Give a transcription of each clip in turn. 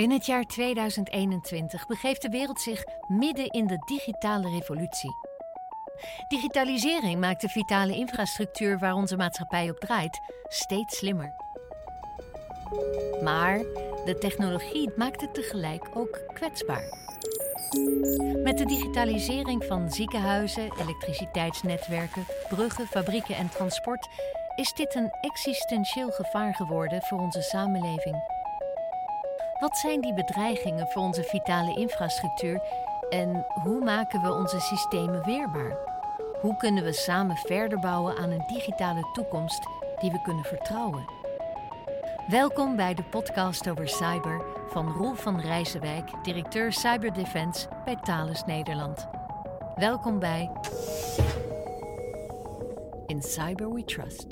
In het jaar 2021 begeeft de wereld zich midden in de digitale revolutie. Digitalisering maakt de vitale infrastructuur waar onze maatschappij op draait steeds slimmer. Maar de technologie maakt het tegelijk ook kwetsbaar. Met de digitalisering van ziekenhuizen, elektriciteitsnetwerken, bruggen, fabrieken en transport is dit een existentieel gevaar geworden voor onze samenleving. Wat zijn die bedreigingen voor onze vitale infrastructuur en hoe maken we onze systemen weerbaar? Hoe kunnen we samen verder bouwen aan een digitale toekomst die we kunnen vertrouwen? Welkom bij de podcast over cyber van Roel van Rijzenwijk, directeur Cyberdefense bij Thales Nederland. Welkom bij In Cyber We Trust.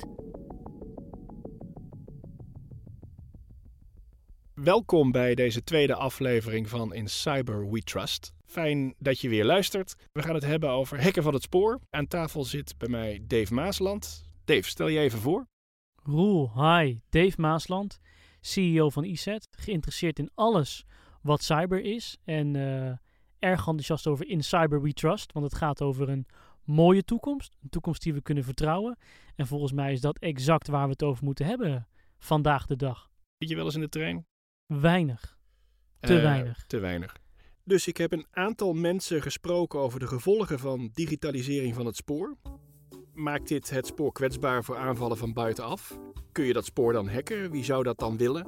Welkom bij deze tweede aflevering van In Cyber We Trust. Fijn dat je weer luistert. We gaan het hebben over hacken van het spoor. Aan tafel zit bij mij Dave Maasland. Dave, stel je even voor. Roel, hi. Dave Maasland, CEO van ESET. Geïnteresseerd in alles wat cyber is. En uh, erg enthousiast over In Cyber We Trust. Want het gaat over een mooie toekomst. Een toekomst die we kunnen vertrouwen. En volgens mij is dat exact waar we het over moeten hebben vandaag de dag. Zit je wel eens in de trein? Weinig. Te Uh, weinig. Te weinig. Dus ik heb een aantal mensen gesproken over de gevolgen van digitalisering van het spoor. Maakt dit het spoor kwetsbaar voor aanvallen van buitenaf? Kun je dat spoor dan hacken? Wie zou dat dan willen?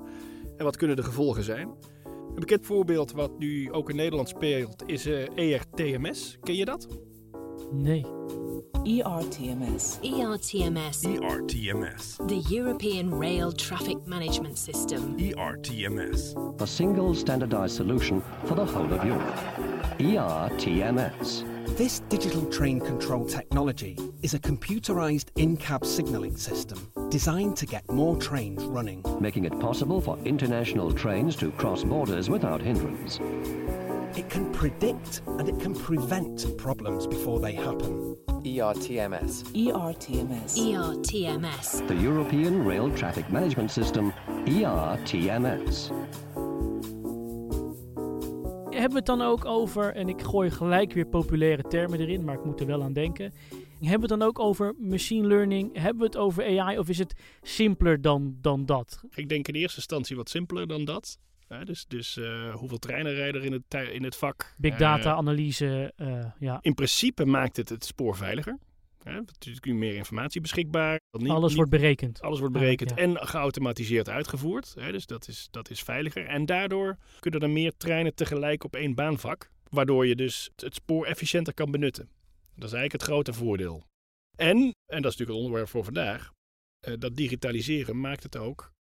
En wat kunnen de gevolgen zijn? Een bekend voorbeeld wat nu ook in Nederland speelt is eh, ERTMS. Ken je dat? Nee. ERTMS. ERTMS, ERTMS. the European Rail Traffic Management System. ERTMS. a single standardized solution for the whole of Europe. E ERTMS. This digital train control technology is a computerized in cab signaling system designed to get more trains running. making it possible for international trains to cross borders without hindrance. It can predict and it can prevent problems before they happen. ERTMS. ERTMS. ERTMS. The European Rail Traffic Management System, ERTMS. Hebben we het dan ook over, en ik gooi gelijk weer populaire termen erin, maar ik moet er wel aan denken. Hebben we het dan ook over machine learning? Hebben we het over AI of is het simpeler dan, dan dat? Ik denk in eerste instantie wat simpeler dan dat. Ja, dus dus eh, hoeveel treinen rijden er in het, in het vak? Big Eh, data, analyse, eh, ja. in principe maakt het het spoor veiliger. Ja, natuurlijk nu meer informatie beschikbaar. Niet- Alles niet- wordt berekend. alles wordt berekend ja. en geautomatiseerd uitgevoerd. Hè, dus dat is, dat is veiliger. En daardoor kunnen er meer treinen tegelijk op één baanvak. Waardoor je dus het spoor efficiënter kan benutten. Dat is eigenlijk het grote voordeel. En, en dat is natuurlijk het onderwerp voor vandaag, dat digitaliseren maakt het ook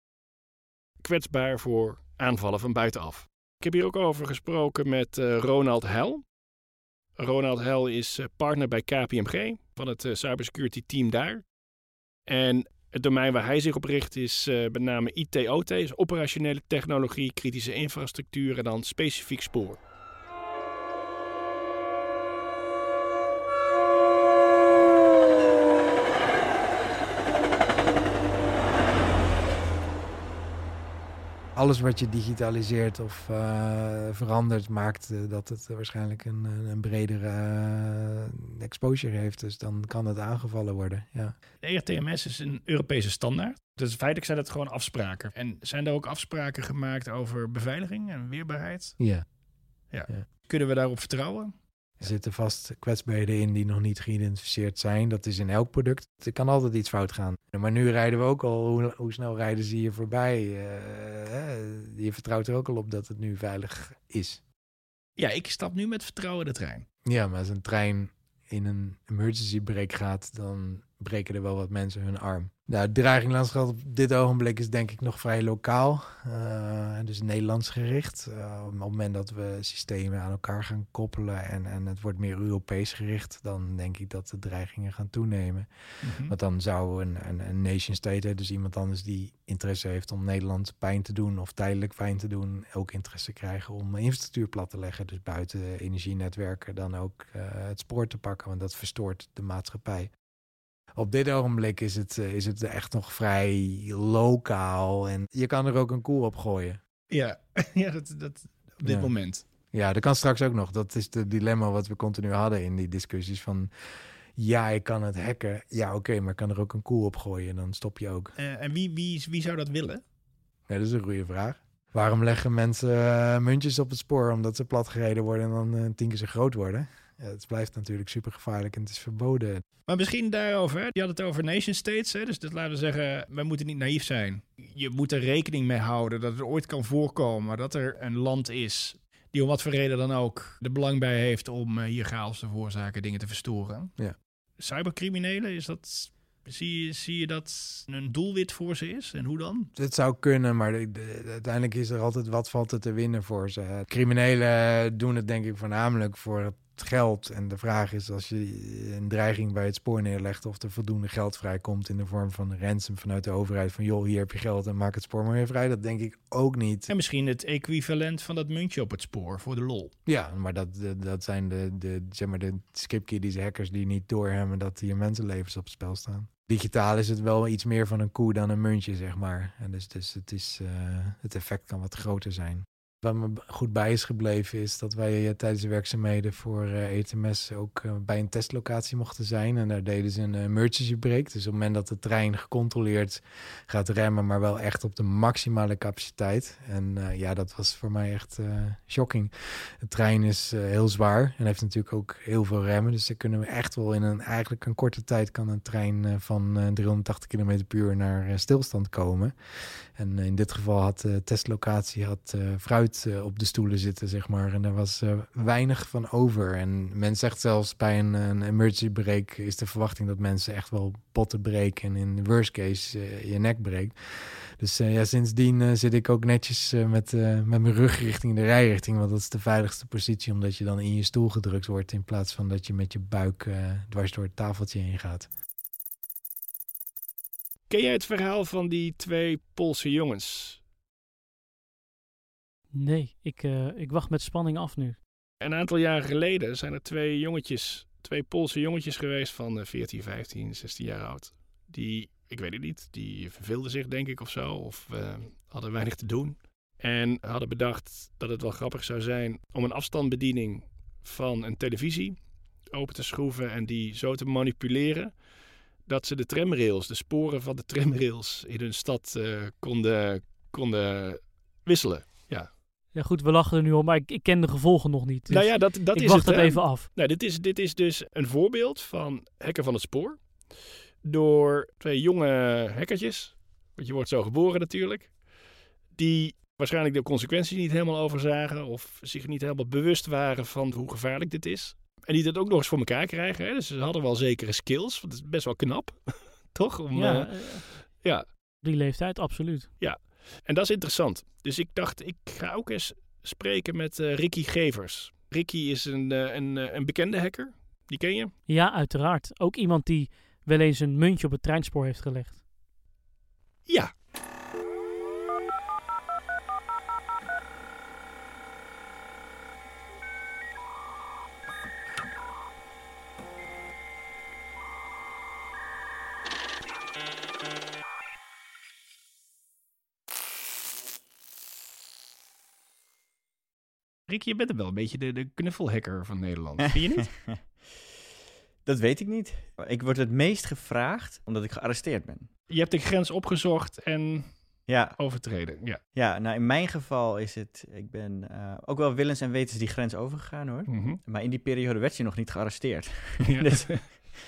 kwetsbaar voor aanvallen van buitenaf. Ik heb hier ook over gesproken met eh, Ronald Hel. Ronald Hel is eh, partner bij KPMG van het eh, cybersecurity team daar. En het domein waar hij zich op richt is met name IT-OT, dus operationele technologie, kritische infrastructuur en dan specifiek spoor. Alles wat je digitaliseert of eh, verandert, maakt eh, dat het waarschijnlijk een, een bredere eh, exposure heeft. Dus dan kan het aangevallen worden. Ja. ERTMS is een Europese standaard. Dus feitelijk zijn het gewoon afspraken. En zijn er ook afspraken gemaakt over beveiliging en weerbaarheid? ja. Kunnen we daarop vertrouwen? Er zitten vast kwetsbaarheden in die nog niet geïdentificeerd zijn. Dat is in elk product. Er kan altijd iets fout gaan. Maar nu rijden we ook al. Hoe, hoe snel rijden ze hier voorbij? Eh, je vertrouwt er ook al op dat het nu veilig is. Ja, ik stap nu met vertrouwen de trein. Ja, maar als een trein in een emergency break gaat, dan breken er wel wat mensen hun arm. Nou, het dreiginglandschap op dit ogenblik is denk ik nog vrij lokaal. eh, dus Nederlands gericht. Eh, op het moment dat we systemen aan elkaar gaan koppelen en, en het wordt meer Europees gericht, dan denk ik dat de dreigingen gaan toenemen. Want dan zou een, een, een nation state, dus iemand anders die interesse heeft om Nederland pijn te doen of tijdelijk pijn te doen, ook interesse krijgen om infrastructuur plat te leggen. Dus buiten energienetwerken dan ook eh, het spoor te pakken, want dat verstoort de maatschappij. Op dit ogenblik is het, eh, is het echt nog vrij lokaal en je kan er ook een koe op gooien. Ja, ja dat, dat, op dit Ja. moment. Ja, dat kan straks ook nog. Dat is het dilemma wat we continu hadden in die discussies van... Ja, ik kan het hacken. Ja, oké, maar ik kan er ook een koe op gooien. Dan stop je ook. Eh, en wie, wie, wie zou dat willen? Ja, dat is een goede vraag. Waarom leggen mensen eh, muntjes op het spoor? Omdat ze platgereden worden en dan tien keer zo groot worden? Ja, het blijft natuurlijk super gevaarlijk en het is verboden. Maar misschien daarover. Je had het over nation states. Hè? Dus dat laten we zeggen, we moeten niet naïef zijn. Je moet er rekening mee houden dat het ooit kan voorkomen dat er een land is die om wat voor reden dan ook er belang bij heeft om eh, hier chaos te veroorzaken, dingen te verstoren. Ja. Cybercriminelen, is dat, zie, je, zie je dat een doelwit voor ze is? En hoe dan? Het zou kunnen, maar de- de- uiteindelijk is er altijd wat valt er te winnen voor ze. Criminelen doen het denk ik voornamelijk voor het geld. En de vraag is als je een dreiging bij het spoor neerlegt... of er voldoende geld vrijkomt in de vorm van ransom vanuit de overheid... van joh, hier heb je geld en maak het spoor maar weer vrij. Dat denk ik ook niet. En misschien het equivalent van dat muntje op het spoor voor de lol. Ja, maar dat, dat- dat zijn de, de, zeg maar de skipkiddies, hackers die niet doorhebben dat hier mensenlevens op het spel staan. Digitaal is het wel iets meer van een koe dan een muntje, zeg maar. En dus, dus het, is, eh, het effect kan wat groter zijn. Wat me goed bij is gebleven is dat wij eh, tijdens de werkzaamheden voor eh, ETMS ook eh, bij een testlocatie mochten zijn. En daar deden ze een emergency break. Dus op het moment dat de trein gecontroleerd gaat remmen, maar wel echt op de maximale capaciteit. En ja, dat was voor mij echt eh, shocking. De trein is heel zwaar en heeft natuurlijk ook heel veel remmen. Dus daar kunnen we echt wel in een eigenlijk een korte tijd kan een trein van eh, 380 km per uur naar stilstand komen. En in dit geval had de testlocatie had, eh, fruit eh, op de stoelen zitten, zeg maar. En daar was eh, weinig van over. En men zegt zelfs bij een, een emergency break is de verwachting dat mensen echt wel botten breken. En in de worst case eh, je nek breekt. Dus eh, ja, sindsdien eh, zit ik ook netjes eh, met, eh, met mijn rug richting de rijrichting. Want dat is de veiligste positie, omdat je dan in je stoel gedrukt wordt. In plaats van dat je met je buik eh, dwars door het tafeltje heen gaat. Ken jij het verhaal van die twee Poolse jongens? Nee, ik, eh, ik wacht met spanning af nu. Een aantal jaren geleden zijn er twee jongetjes, twee Poolse jongetjes geweest van eh, 14, 15, 16 jaar oud. Die, ik weet het niet, die verveelden zich denk ik of zo, of eh, hadden weinig te doen. En hadden bedacht dat het wel grappig zou zijn om een afstandsbediening van een televisie open te schroeven en die zo te manipuleren dat ze de tramrails, de sporen van de tramrails in hun stad eh, konden, konden wisselen. Ja. Ja goed, we lachen er nu om, maar ik, ik ken de gevolgen nog niet. Dus nou ja, dat, dat ik is wacht het. hè. even af. Nou, dit is, dit is dus een voorbeeld van hacken van het spoor. Door twee jonge hackertjes. Want je wordt zo geboren natuurlijk. Die waarschijnlijk de consequenties niet helemaal overzagen. Of zich niet helemaal bewust waren van hoe gevaarlijk dit is. En die dat ook nog eens voor elkaar krijgen. Hè? Dus ze hadden wel zekere skills. Want het is best wel knap. Toch? Om, Ja, eh, eh, ja. Die leeftijd, absoluut. Ja, en dat is interessant. Dus ik dacht, ik ga ook eens spreken met eh, Ricky Gevers. Ricky is een, een, een bekende hacker. Die ken je? Ja, uiteraard. Ook iemand die wel eens een muntje op het treinspoor heeft gelegd. Ja. Ricky, je bent er wel een beetje de, de knuffelhacker van Nederland. Vind je niet? Dat weet ik niet. Ik word het meest gevraagd omdat ik gearresteerd ben. Je hebt de grens opgezocht en Ja, overtreden. Ja. ja nou in mijn geval is het... Ik ben eh, ook wel willens en wetens die grens overgegaan hoor. Mhm. Maar in die periode werd je nog niet gearresteerd. Ja. Dus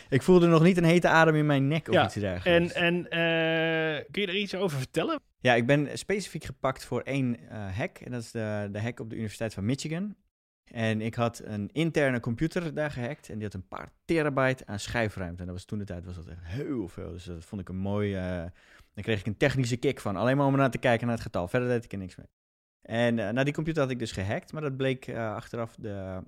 ik voelde nog niet een hete adem in mijn nek of Ja, iets dergelijks. En, en eh, kun je er iets over vertellen? Ja, ik ben specifiek gepakt voor één eh, hack. En dat is de, de hack op de Universiteit van Michigan. En ik had een interne computer daar gehackt. En die had een paar terabyte aan schijfruimte. En dat was toen de tijd was dat echt heel veel. Dus dat vond ik een mooi... eh daar kreeg ik een technische kick van. Alleen maar om naar te kijken naar het getal. Verder deed ik er niks mee. En nou, die computer had ik dus gehackt. Maar dat bleek achteraf de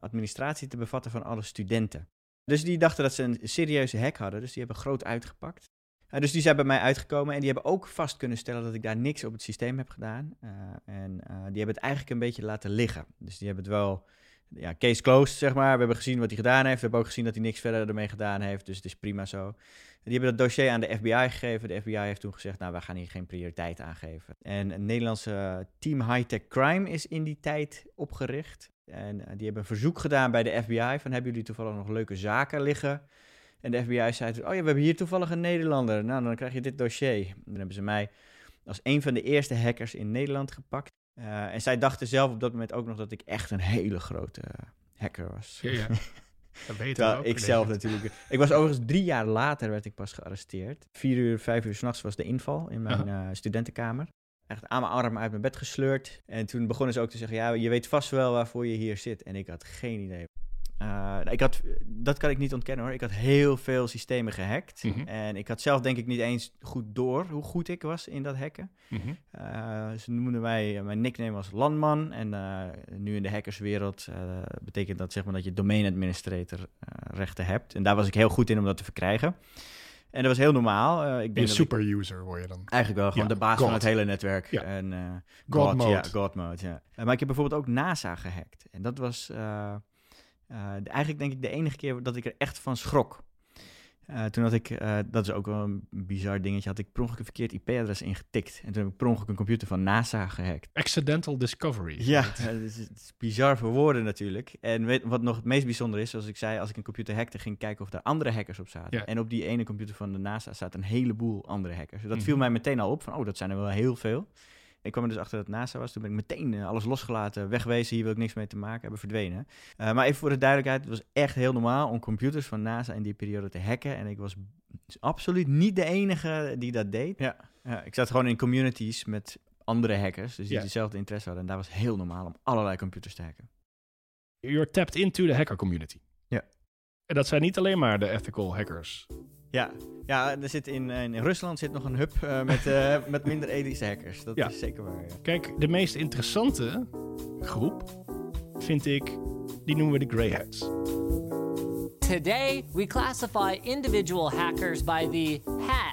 administratie te bevatten van alle studenten. Dus die dachten dat ze een serieuze hack hadden. Dus die hebben groot uitgepakt. Uh, dus die zijn bij mij uitgekomen en die hebben ook vast kunnen stellen dat ik daar niks op het systeem heb gedaan. Uh, en uh, die hebben het eigenlijk een beetje laten liggen. Dus die hebben het wel ja, case closed, zeg maar. We hebben gezien wat hij gedaan heeft. We hebben ook gezien dat hij niks verder ermee gedaan heeft. Dus het is prima zo. Die hebben dat dossier aan de FBI gegeven. De FBI heeft toen gezegd, nou, we gaan hier geen prioriteit aan geven. En een Nederlandse team High-Tech Crime is in die tijd opgericht. En eh, die hebben een verzoek gedaan bij de FBI van, hebben jullie toevallig nog leuke zaken liggen? En de FBI zei toen, oh ja, we hebben hier toevallig een Nederlander. Nou, dan krijg je dit dossier. Dan hebben ze mij als een van de eerste hackers in Nederland gepakt. Uh, en zij dachten zelf op dat moment ook nog dat ik echt een hele grote uh, hacker was. Ja, ja. Dat ik zelf natuurlijk. Ik was overigens drie jaar later werd ik pas gearresteerd. Vier uur, vijf uur s'nachts was de inval in mijn uh, studentenkamer. Echt aan mijn arm uit mijn bed gesleurd. En toen begonnen ze ook te zeggen: Ja, je weet vast wel waarvoor je hier zit. En ik had geen idee. Uh, ik had, dat kan ik niet ontkennen hoor. Ik had heel veel systemen gehackt. Mhm. En ik had zelf denk ik niet eens goed door hoe goed ik was in dat hacken. Mhm. Uh, ze noemden mij, mijn nickname was Landman. En uh, nu in de hackerswereld betekent dat zeg maar dat je domain administrator rechten hebt. En daar was ik heel goed in om dat te verkrijgen. En dat was heel normaal. ik denk een super user word je dan. Eigenlijk wel, gewoon Ja, de baas God. van het hele netwerk. Ja. En, eh, God God, mode. Ja, God mode, ja. Maar ik heb bijvoorbeeld ook NASA gehackt. En dat was eh, de- eigenlijk denk ik de enige keer dat ik er echt van schrok. Eh, toen had ik, eh, dat is ook wel een bizar dingetje, had ik per ongeluk een verkeerd IP-adres ingetikt. En toen heb ik per ongeluk een computer van NASA gehackt. Accidental discovery. Ja, het is, bizar voor woorden natuurlijk. En weet, wat nog het meest bijzonder is, zoals ik zei, als ik een computer hackte, ging ik kijken of er andere hackers op zaten. En op die ene computer van de NASA zaten een heleboel andere hackers. Dat viel Mhm. mij meteen al op, van oh, dat zijn er wel heel veel. Ik kwam er dus achter dat het NASA was. Toen ben ik meteen eh, alles losgelaten, wegwezen. Hier wil ik niks mee te maken hebben, verdwenen. Eh, maar even voor de duidelijkheid, het was echt heel normaal om computers van NASA in die periode te hacken. En ik was absoluut niet de enige die dat deed. Ja, ja ik zat gewoon in communities met andere hackers, dus die Ja. dezelfde interesse hadden. En daar was heel normaal om allerlei computers te hacken. You're tapped into the hacker community. Ja. En dat zijn niet alleen maar de ethical hackers. Ja, ja er zit in, in Rusland zit nog een hub eh, met, eh, met minder ethische hackers. Dat Ja. is zeker waar. ja. Kijk, de meest interessante groep vind ik, die noemen we de grey hats. Today, we classify individual hackers by the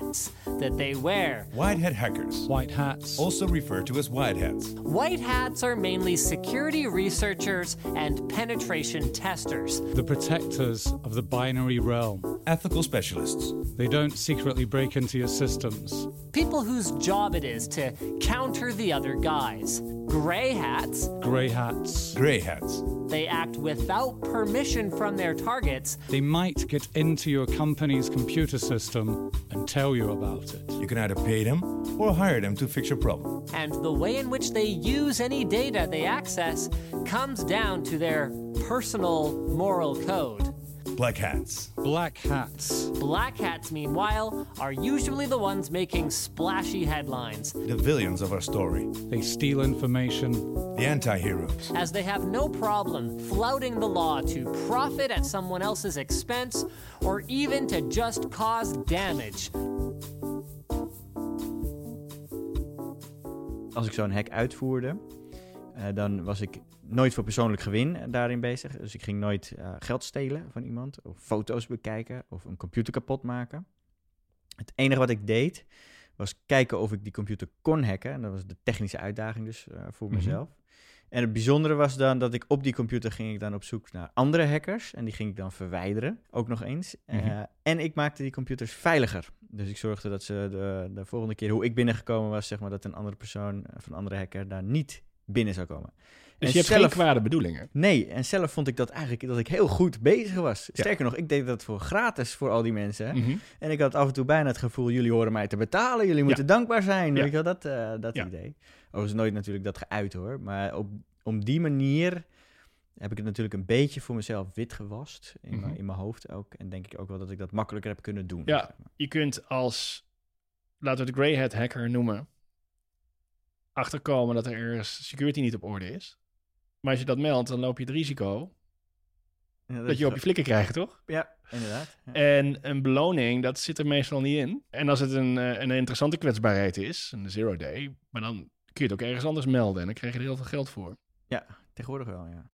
hats that they wear. White hat hackers, White hats. also referred to as white hats. White hats are mainly security researchers and penetration testers. The protectors of the binary realm. Ethical specialists, They don't secretly break into your systems. People whose job it is to counter the other guys. Gray hats, Grey hats. gray hats, they act without permission from their targets They might get into your company's computer system and tell you about it. you can either pay them or hire them to fix your problem. and the way in which they use any data they access comes down to their personal moral code. Black hats, Black hats. Black hats, meanwhile, are usually the ones making splashy headlines, the villains of our story, They steal information. the anti heroes. as they have no problem flouting the law to profit at someone else's expense or even to just cause damage. Als ik zo'n hack uitvoerde, eh, dan was ik nooit voor persoonlijk gewin daarin bezig. Dus ik ging nooit eh, geld stelen van iemand, of foto's bekijken, of een computer kapot maken. Het enige wat ik deed, was kijken of ik die computer kon hacken. En dat was de technische uitdaging dus eh, voor Mhm. mezelf. En het bijzondere was dan dat ik op die computer ging ik dan op zoek naar andere hackers. En die ging ik dan verwijderen, ook nog eens. Eh, Mhm. en ik maakte die computers veiliger. Dus ik zorgde dat ze de, de volgende keer hoe ik binnengekomen was, zeg maar, dat een andere persoon van een andere hacker daar niet binnen zou komen. Dus En je hebt geen kwade bedoelingen. Nee, en zelf vond ik dat eigenlijk dat ik heel goed bezig was. Ja. Sterker nog, ik deed dat voor gratis voor al die mensen. Mhm. En ik had af en toe bijna het gevoel, jullie horen mij te betalen, jullie moeten dankbaar zijn. Ja. Weet je wel, dat, eh, dat idee. Overigens nooit natuurlijk dat geuit hoor, maar op, om die manier heb ik het natuurlijk een beetje voor mezelf wit gewast. In, Mhm. mijn, in mijn hoofd ook. En denk ik ook wel dat ik dat makkelijker heb kunnen doen. Ja, zeg maar. je kunt als, laten we het grey hat hacker noemen, achterkomen dat er ergens security niet op orde is. Maar als je dat meldt, dan loop je het risico Ja, dat je op je flikken krijgt, toch? Ja, inderdaad. Ja. En een beloning, dat zit er meestal niet in. En als het een, eh, een interessante kwetsbaarheid is, een zero day, maar dan kun je het ook ergens anders melden en dan krijg je er heel veel geld voor. ja, tegenwoordig wel, ja.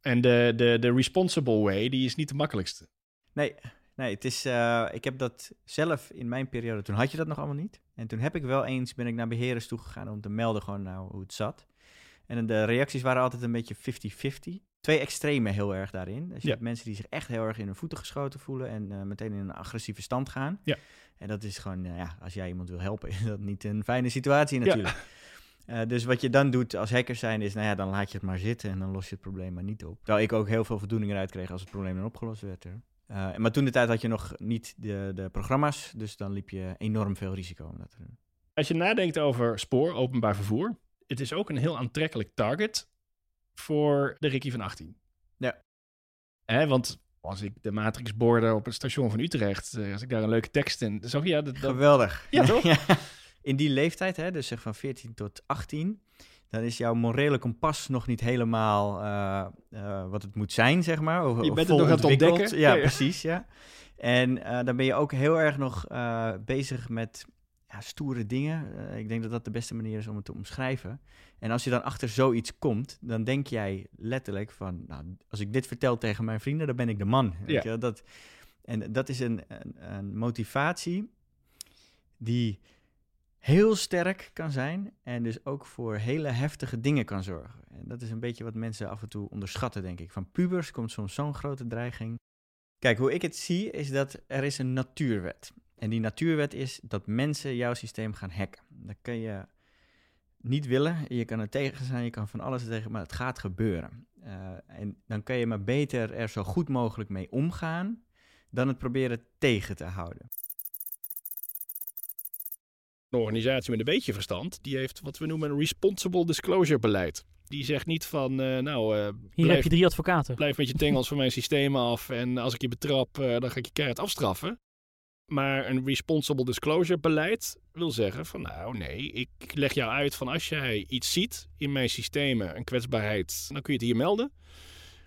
En de, de, de responsible way, die is niet de makkelijkste. Nee, nee het is, eh, ik heb dat zelf in mijn periode, toen had je dat nog allemaal niet. En toen heb ik wel eens, ben ik naar beheerders toegegaan om te melden gewoon nou hoe het zat. En de reacties waren altijd een beetje 50-50. twee extremen heel erg daarin. Dus je Ja. hebt mensen die zich echt heel erg in hun voeten geschoten voelen en eh, meteen in een agressieve stand gaan. Ja. En dat is gewoon, eh, ja, als jij iemand wil helpen, is dat niet een fijne situatie Ja. natuurlijk. Eh, dus wat je dan doet als hacker zijn is, nou ja, dan laat je het maar zitten en dan los je het probleem maar niet op. Terwijl ik ook heel veel voldoening eruit kreeg als het probleem dan opgelost werd. Hè. Maar toen de tijd had je nog niet de, de programma's, dus dan liep je enorm veel risico om dat te doen. Als je nadenkt over spoor, openbaar vervoer, het is ook een heel aantrekkelijk target voor de Ricky van 18. Ja. Hè, want als ik de matrixborden op het station van Utrecht, eh, als ik daar een leuke tekst in zag, ja, dat, dat, Geweldig. Ja, toch? In die leeftijd, hè, dus zeg van 14 tot 18, dan is jouw morele kompas nog niet helemaal eh, eh, wat het moet zijn, zeg maar. Of, Je bent het nog aan het ontdekken. Ja, Ja, ja. precies, ja. En dan ben je ook heel erg nog bezig met ja, stoere dingen. Eh, ik denk dat dat de beste manier is om het te omschrijven. En als je dan achter zoiets komt, dan denk jij letterlijk van... Nou, als ik dit vertel tegen mijn vrienden, dan ben ik de man. Weet Ja. je? Dat, en dat is een, een, een motivatie die heel sterk kan zijn en dus ook voor hele heftige dingen kan zorgen. En dat is een beetje wat mensen af en toe onderschatten, denk ik. Van pubers komt soms zo'n grote dreiging. Kijk, hoe ik het zie is dat er is een natuurwet. En die natuurwet is dat mensen jouw systeem gaan hacken. Dat kun je niet willen, je kan er tegen zijn, je kan van alles tegen, maar het gaat gebeuren. Eh, en dan kan je maar beter er zo goed mogelijk mee omgaan dan het proberen tegen te houden. Een organisatie met een beetje verstand, die heeft wat we noemen een responsible disclosure beleid. Die zegt niet van, eh, nou, eh, Hier blijf, heb je drie advocaten. blijf met je tengels van mijn systemen af en als ik je betrap, eh, dan ga ik je keihard afstraffen. Maar een responsible disclosure beleid wil zeggen van, nou nee, ik leg jou uit van als jij iets ziet in mijn systemen, een kwetsbaarheid, dan kun je het hier melden.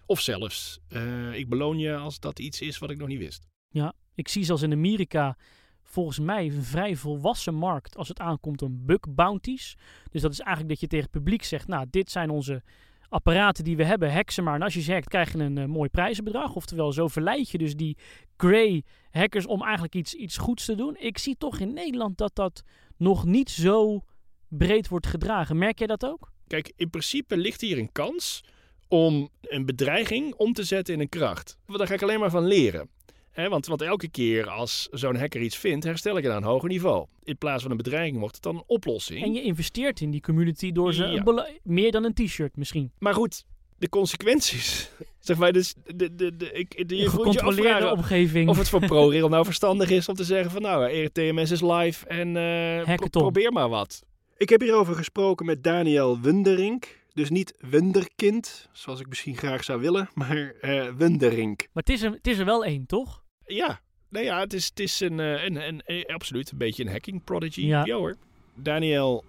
Of zelfs, eh, ik beloon je als dat iets is wat ik nog niet wist. Ja, ik zie zelfs in Amerika volgens mij een vrij volwassen markt als het aankomt om bug bounties. Dus dat is eigenlijk dat je tegen het publiek zegt, nou, dit zijn onze apparaten die we hebben, ze maar. En als je ze hackt, krijg je een eh, mooi prijzenbedrag. Oftewel, zo verleid je dus die grey hackers om eigenlijk iets, iets goeds te doen. Ik zie toch in Nederland dat dat nog niet zo breed wordt gedragen. Merk jij dat ook? Kijk, in principe ligt hier een kans om een bedreiging om te zetten in een kracht. Daar ga ik alleen maar van leren. Want, want elke keer als zo'n hacker iets vindt, herstel ik het aan een hoger niveau. In plaats van een bedreiging wordt het dan een oplossing. En je investeert in die community door ze Ja. een bela- meer dan een t-shirt misschien. Maar goed, de consequenties. zeg maar, dus de, de, de, ik, de, je je gecontroleerde afvragen omgeving. Of het voor ProRail nou verstandig is om te zeggen van nou, ERTMS is live en eh, pro- probeer maar wat. Ik heb hierover gesproken met Daniel Wunderink. Dus niet Wunderkind, zoals ik misschien graag zou willen, maar eh Wunderink. Maar het is, er, het is er wel één, toch? Ja, nou ja, het is, het is een, eh, een, een, een- absoluut een beetje een hacking prodigy. Ja. Ja. hoor. Daniel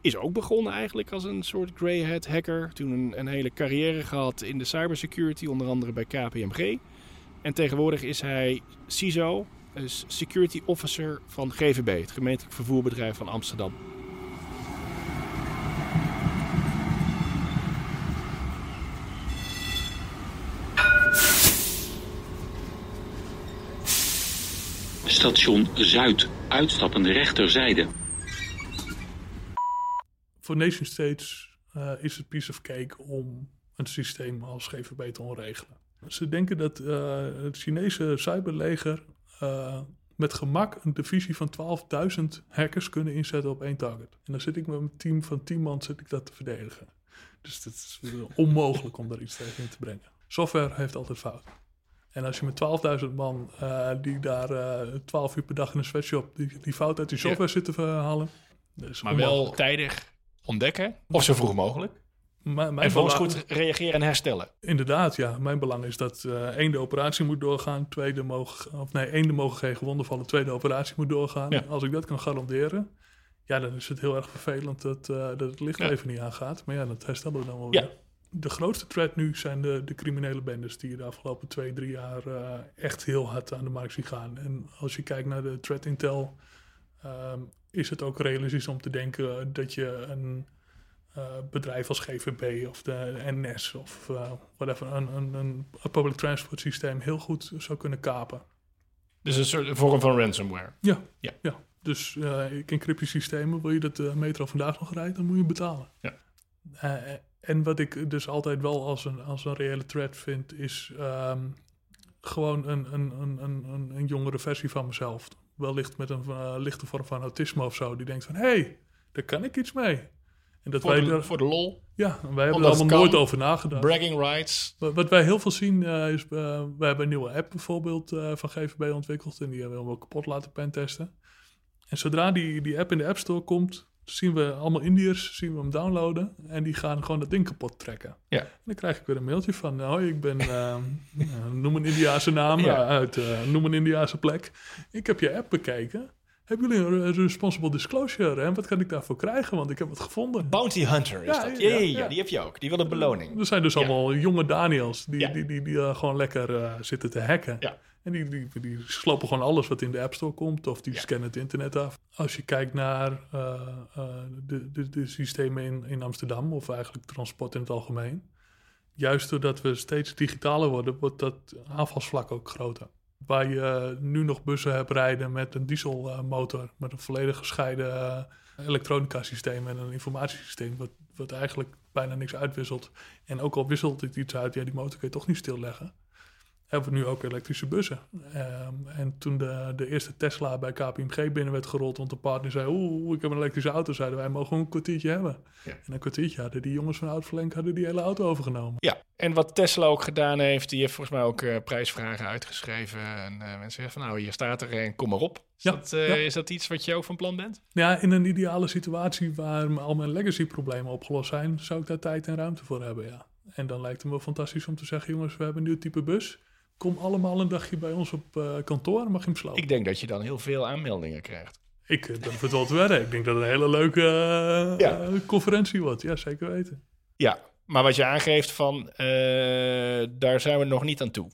is ook begonnen eigenlijk als een soort grey hat hacker. Toen een, een hele carrière gehad in de cybersecurity, onder andere bij KPMG. En tegenwoordig is hij CISO, dus Security Officer van GVB, het gemeentelijk vervoerbedrijf van Amsterdam. Station Zuid, uitstappende rechterzijde. Voor nation states eh, is het piece of cake om een systeem als GVB te onregelen. Ze denken dat eh, het Chinese cyberleger eh, met gemak een divisie van 12.000 hackers kunnen inzetten op één target. En dan zit ik met mijn team van 10 man zit ik dat te verdedigen. Dus het is onmogelijk om daar iets tegen in te brengen. Software heeft altijd fout. En als je met 12.000 man eh, die daar eh 12 uur per dag in een sweatshop die, die fout uit die software zitten te halen. dat is Maar wel tijdig ontdekken, of zo vroeg mogelijk. Mijn en volgens goed reageren en herstellen. Inderdaad, ja. Mijn belang is dat eh één, de operatie moet doorgaan. Twee, de mogen, of nee, één, de mogen geen gewonden vallen. Twee, de operatie moet doorgaan. Ja. Als ik dat kan garanderen, ja, dan is het heel erg vervelend dat, dat het licht Ja. even niet aangaat. Maar ja, dat herstellen we dan wel Ja. weer. De grootste threat nu zijn de, de criminele bendes die je de afgelopen twee, drie jaar eh, echt heel hard aan de markt zien gaan. En als je kijkt naar de threat intel, ehm, is het ook realistisch om te denken dat je een eh, bedrijf als GVB of de NS of eh, whatever, een, een, een public transport systeem heel goed zou kunnen kapen. Dus een soort vorm van ransomware. Ja, Ja. ja. Dus ik encryptiesystemen, wil je dat de metro vandaag nog rijdt, dan moet je betalen. Ja. En wat ik dus altijd wel als een, als een reële threat vind, is ehm, gewoon een, een, een, een, een, jongere versie van mezelf. Wellicht met een eh, lichte vorm van autisme of zo. Die denkt van, hé, hey, daar kan ik iets mee. En dat Voor wij de- daar- voor de lol? Ja, wij hebben er allemaal nooit over nagedacht. Bragging rights. Wat, wat wij heel veel zien eh, is, eh, we hebben een nieuwe app bijvoorbeeld van GVB ontwikkeld. En die hebben we wel kapot laten pentesten. En zodra die, die app in de App Store komt, zien we allemaal Indiërs, zien we hem downloaden. En die gaan gewoon dat ding kapot trekken. Ja. En dan krijg ik weer een mailtje van, nou, ik ben, eh, eh, noem een Indiaanse naam Ja. eh, uit, eh, noem een Indiaanse plek. Ik heb je app bekeken. Hebben jullie een re- responsible disclosure? En wat kan ik daarvoor krijgen? Want ik heb het gevonden. Bounty Hunter is Ja, dat. ja, Ja, die heb je ook. Die wil een beloning. Er zijn dus allemaal jonge Daniels die, die, die, die gewoon lekker zitten te hacken. Ja. En die, die, die slopen gewoon alles wat in de App Store komt of die scannen het internet af. Als je kijkt naar eh, eh, de, de, de systemen in, in Amsterdam of eigenlijk transport in het algemeen. Juist doordat we steeds digitaler worden, wordt dat aanvalsvlak ook groter. Waar je nu nog bussen hebt rijden met een dieselmotor, met een volledig gescheiden eh, elektronica systeem en een informatiesysteem, wat, wat eigenlijk bijna niks uitwisselt. En ook al wisselt het iets uit, ja, die motor kun je toch niet stilleggen. Hebben we nu ook elektrische bussen. Ehm, en toen de, de eerste Tesla bij KPMG binnen werd gerold, want de partner zei, oeh, ik heb een elektrische auto, zeiden wij, mogen een kwartiertje hebben. Ja. En een kwartiertje hadden die jongens van Outflank hadden die hele auto overgenomen. Ja, en wat Tesla ook gedaan heeft, die heeft volgens mij ook eh, prijsvragen uitgeschreven. En eh, mensen zeggen van nou, hier staat er en kom maar op. Is, Ja, dat, eh, ja. is dat iets wat je ook van plan bent? Ja, in een ideale situatie waar al mijn legacy-problemen opgelost zijn, zou ik daar tijd en ruimte voor hebben, ja. En dan lijkt het me fantastisch om te zeggen, jongens, we hebben een nieuw type bus. Kom allemaal een dagje bij ons op eh, kantoor mag je hem slopen. Ik denk dat je dan heel veel aanmeldingen krijgt. Ik eh, durf het wel te wedden. Ik denk dat het een hele leuke eh, Ja. eh, conferentie wordt. Ja, zeker weten. Ja, maar wat je aangeeft van, eh, daar zijn we nog niet aan toe.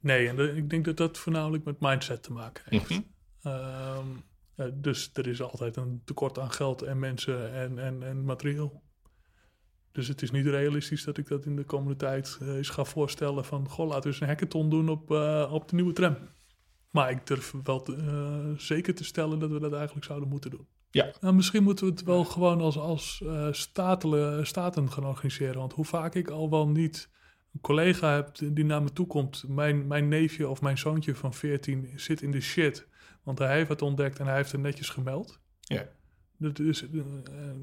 Nee, en de- ik denk dat dat voornamelijk met mindset te maken heeft. Mhm. Ehm, eh, dus er is altijd een tekort aan geld en mensen en, en, en materieel. Dus het is niet realistisch dat ik dat in de komende tijd eh, eens ga voorstellen van... Goh, laten we eens een hackathon doen op, eh, op de nieuwe tram. Maar ik durf wel te- eh, zeker te stellen dat we dat eigenlijk zouden moeten doen. Ja. Nou, misschien moeten we het wel gewoon als, als staten gaan organiseren. Want hoe vaak ik al wel niet een collega heb die naar me toe komt. Mijn, mijn neefje of mijn zoontje van 14 zit in de shit. Want hij heeft het ontdekt en hij heeft het netjes gemeld. Ja. Dat is, eh,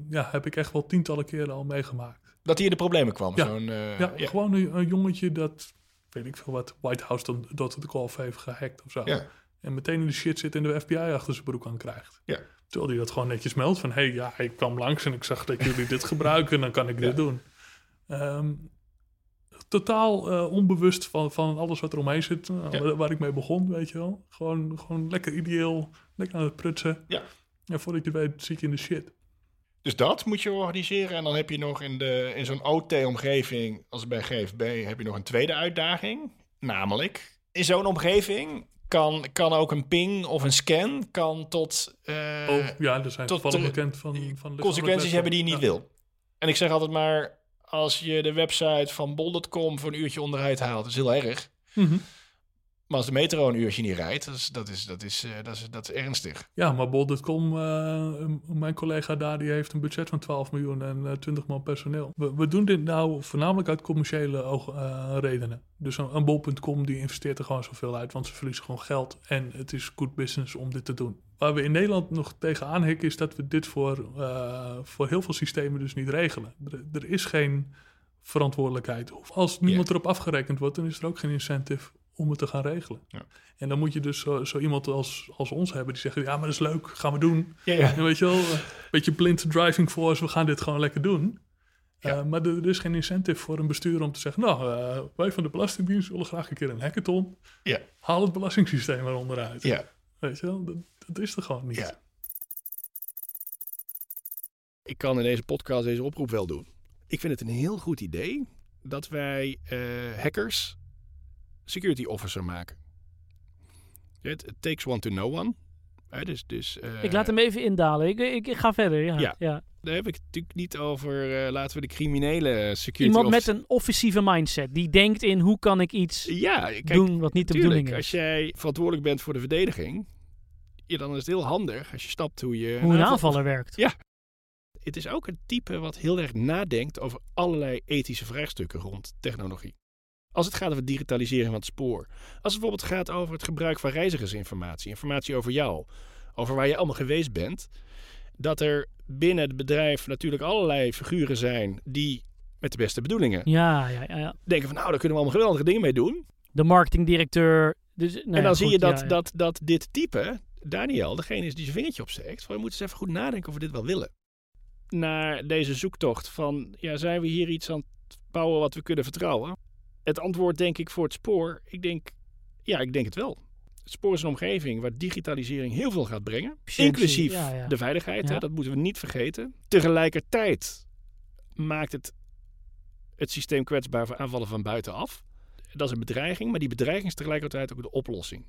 ja, heb ik echt wel tientallen keren al meegemaakt. Dat hij in de problemen kwam. Ja, eh, ja, ja. gewoon een, een jongetje dat, weet ik veel wat, White House.golf heeft gehackt of zo. Ja. En meteen in de shit zit en de FBI achter zijn broek aan krijgt. Ja. Terwijl hij dat gewoon netjes meldt van... hé, hey, ja, ik kwam langs en ik zag dat jullie dit gebruiken... dan kan ik dit doen. Ehm, totaal eh, onbewust van, van alles wat er omheen zit... eh, Ja. waar, waar ik mee begon, weet je wel. Gewoon, gewoon lekker ideeel, lekker aan het prutsen. Ja. En voordat je weet zit je in de shit. Dus dat moet je organiseren. En dan heb je nog in, de, in zo'n OT-omgeving, als bij GFB, heb je nog een tweede uitdaging. Namelijk, in zo'n omgeving kan, kan ook een ping of een scan kan tot, eh, oh, ja, er zijn tot bekend van, van consequenties hebben die je niet Ja. wil. En ik zeg altijd maar, als je de website van bol.com voor een uurtje onderuit haalt, is heel erg. Mhm. Maar als de metro een uurtje niet rijdt, dat is, dat is, dat is, eh, dat is, dat is ernstig. Ja, maar bol.com, eh, mijn collega daar, die heeft een budget van 12 miljoen en eh, 20 man personeel. We, we doen dit nou voornamelijk uit commerciële oog, eh, redenen. Dus een, een bol.com die investeert er gewoon zoveel uit, want ze verliezen gewoon geld. En het is good business om dit te doen. Waar we in Nederland nog tegenaan hikken, is dat we dit voor, eh, voor heel veel systemen dus niet regelen. Er, er is geen verantwoordelijkheid. Of als niemand erop afgerekend wordt, dan is er ook geen incentive om het te gaan regelen. Ja. En dan moet je dus zo, zo iemand als, als ons hebben die zeggen, ja, maar dat is leuk, gaan we doen. Ja, ja. En weet je wel, een beetje blind driving force, we gaan dit gewoon lekker doen. Uh, maar er, er, is geen incentive voor een bestuurder om te zeggen, nou, uh, wij van de Belastingdienst willen graag een keer een hackathon. Ja. Haal het belastingssysteem eronder uit. Ja. Weet je wel, dat, dat is er gewoon niet. Ja. Ik kan in deze podcast deze oproep wel doen. Ik vind het een heel goed idee dat wij uh, hackers security officer maken. It, takes one to know one. Dus, dus, uh, ik laat hem even indalen. Ik, ik, ik ga verder. Ja, ja. ja. Daar heb ik het natuurlijk niet over. Uh, laten we de criminele security Iemand met een offensieve mindset. Die denkt in hoe kan ik iets ja, kijk, doen wat niet de tuurlijk, bedoeling is. Als jij verantwoordelijk bent voor de verdediging. Ja, dan is het heel handig als je snapt hoe je. Hoe een aanvaller werkt. Ja. het is ook een type wat heel erg nadenkt over allerlei ethische vraagstukken rond technologie. Als het gaat over digitalisering van het spoor. Als het bijvoorbeeld gaat over het gebruik van reizigersinformatie, informatie over jou, over waar je allemaal geweest bent. Dat er binnen het bedrijf natuurlijk allerlei figuren zijn die met de beste bedoelingen Ja, ja, ja. ja. denken van nou, daar kunnen we allemaal geweldige dingen mee doen. De marketingdirecteur. Dus, nou en dan zie je dat, ja, ja. Dat, dat dit type, Daniel, degene is die zijn vingertje opsteekt. Van, we moeten eens even goed nadenken of we dit wel willen. Naar deze zoektocht van, ja, zijn we hier iets aan het bouwen wat we kunnen vertrouwen? Het antwoord denk ik voor het spoor, ik denk, ja, ik denk het wel. Het spoor is een omgeving waar digitalisering heel veel gaat brengen. Inclusief ja, ja. de veiligheid, Ja. hè, dat moeten we niet vergeten. Tegelijkertijd maakt het het systeem kwetsbaar voor aanvallen van buitenaf. Dat is een bedreiging, maar die bedreiging is tegelijkertijd ook de oplossing.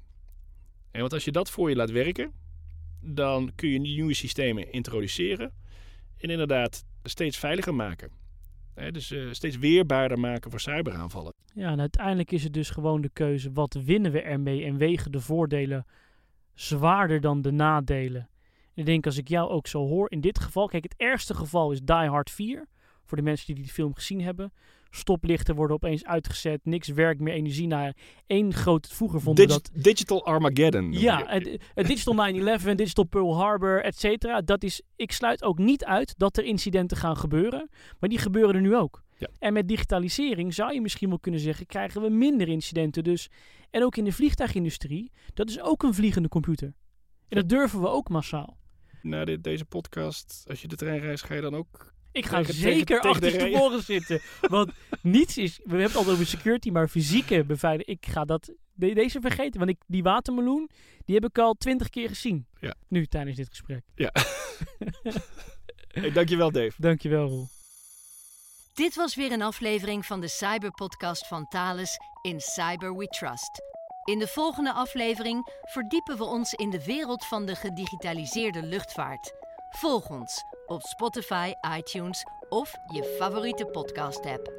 En want als je dat voor je laat werken, dan kun je nieuwe systemen introduceren en inderdaad steeds veiliger maken. Hè, dus eh, steeds weerbaarder maken voor cyberaanvallen. Ja, en uiteindelijk is het dus gewoon de keuze: wat winnen we ermee en wegen de voordelen zwaarder dan de nadelen? En ik denk als ik jou ook zo hoor, in dit geval, kijk, het ergste geval is Die Hard 4. Voor de mensen die die film gezien hebben. Stoplichten worden opeens uitgezet, niks werkt meer, energie naar één groot. Vroeger vonden Digi- dat. Digital Armageddon. Ja, het, het Digital 9-11, Digital Pearl Harbor, et cetera. Dat is, ik sluit ook niet uit dat er incidenten gaan gebeuren. Maar die gebeuren er nu ook. Ja. En met digitalisering zou je misschien wel kunnen zeggen, krijgen we minder incidenten. Dus, en ook in de vliegtuigindustrie, dat is ook een vliegende computer. En dat durven we ook massaal. Na dit, deze podcast, als je de trein reist, ga je dan ook... Ik ga tegen- zeker tegen- tegen de zitten. Want niets is. We hebben het altijd over security, maar fysieke beveiliging. Ik ga dat. de- deze vergeten. Want ik, die watermeloen. die heb ik al twintig keer gezien. Ja. Nu tijdens dit gesprek. Ja. hey, dankjewel, Dave. Dankjewel, Roel. Dit was weer een aflevering van de Cyberpodcast van Thales in Cyber We Trust. In de volgende aflevering verdiepen we ons in de wereld van de gedigitaliseerde luchtvaart. Volg ons op Spotify, iTunes of je favoriete podcast-app.